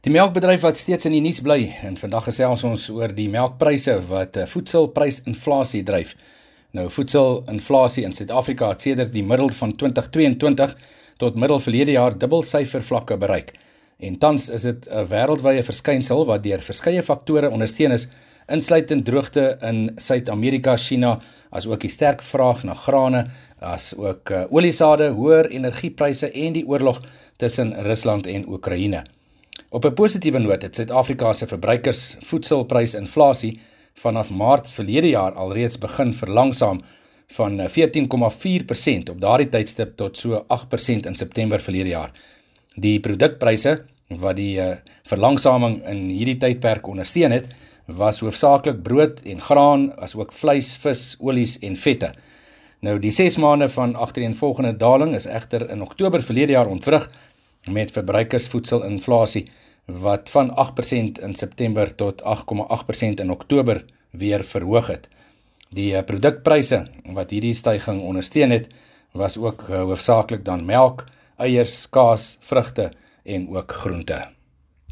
Die melkbedryf wat steeds in die nuus bly en vandag gesels ons oor die melkpryse wat eh, voedselprysinflasie dryf. Nou voedselinflasie in Suid-Afrika het sedert die middel van 2022 tot middel verlede jaar dubbelsyfer vlakke bereik. En tans is dit 'n wêreldwye verskynsel wat deur verskeie faktore ondersteun is, insluitend droogte in Suid-Amerika, China, as ook die sterk vraag na grane, as ook uh, oliesade, hoër energiepryse en die oorlog tussen Rusland en Oekraïne. Op 'n positiewe noot het Suid-Afrika se verbruikersvoedselprysinflasie vanaf Maart verlede jaar alreeds begin verlangsaam van 14,4% op daardie tydstip tot so 8% in September verlede jaar. Die produkpryse wat die uh, verlangsaming in hierdie tydperk ondersteun het, was hoofsaaklik brood en graan, asook vleis, vis, olies en vette. Nou die 6 maande van agtereenvolgende daling is egter in Oktober verlede jaar ontwrig met verbruikersvoedselinflasie wat van 8% in September tot 8,8% in Oktober weer verhoog het. Die eh, produkpryse wat hierdie stygings ondersteun het, was ook uh, hoofsaaklik dan melk, eiers, kaas, vrugte en ook groente.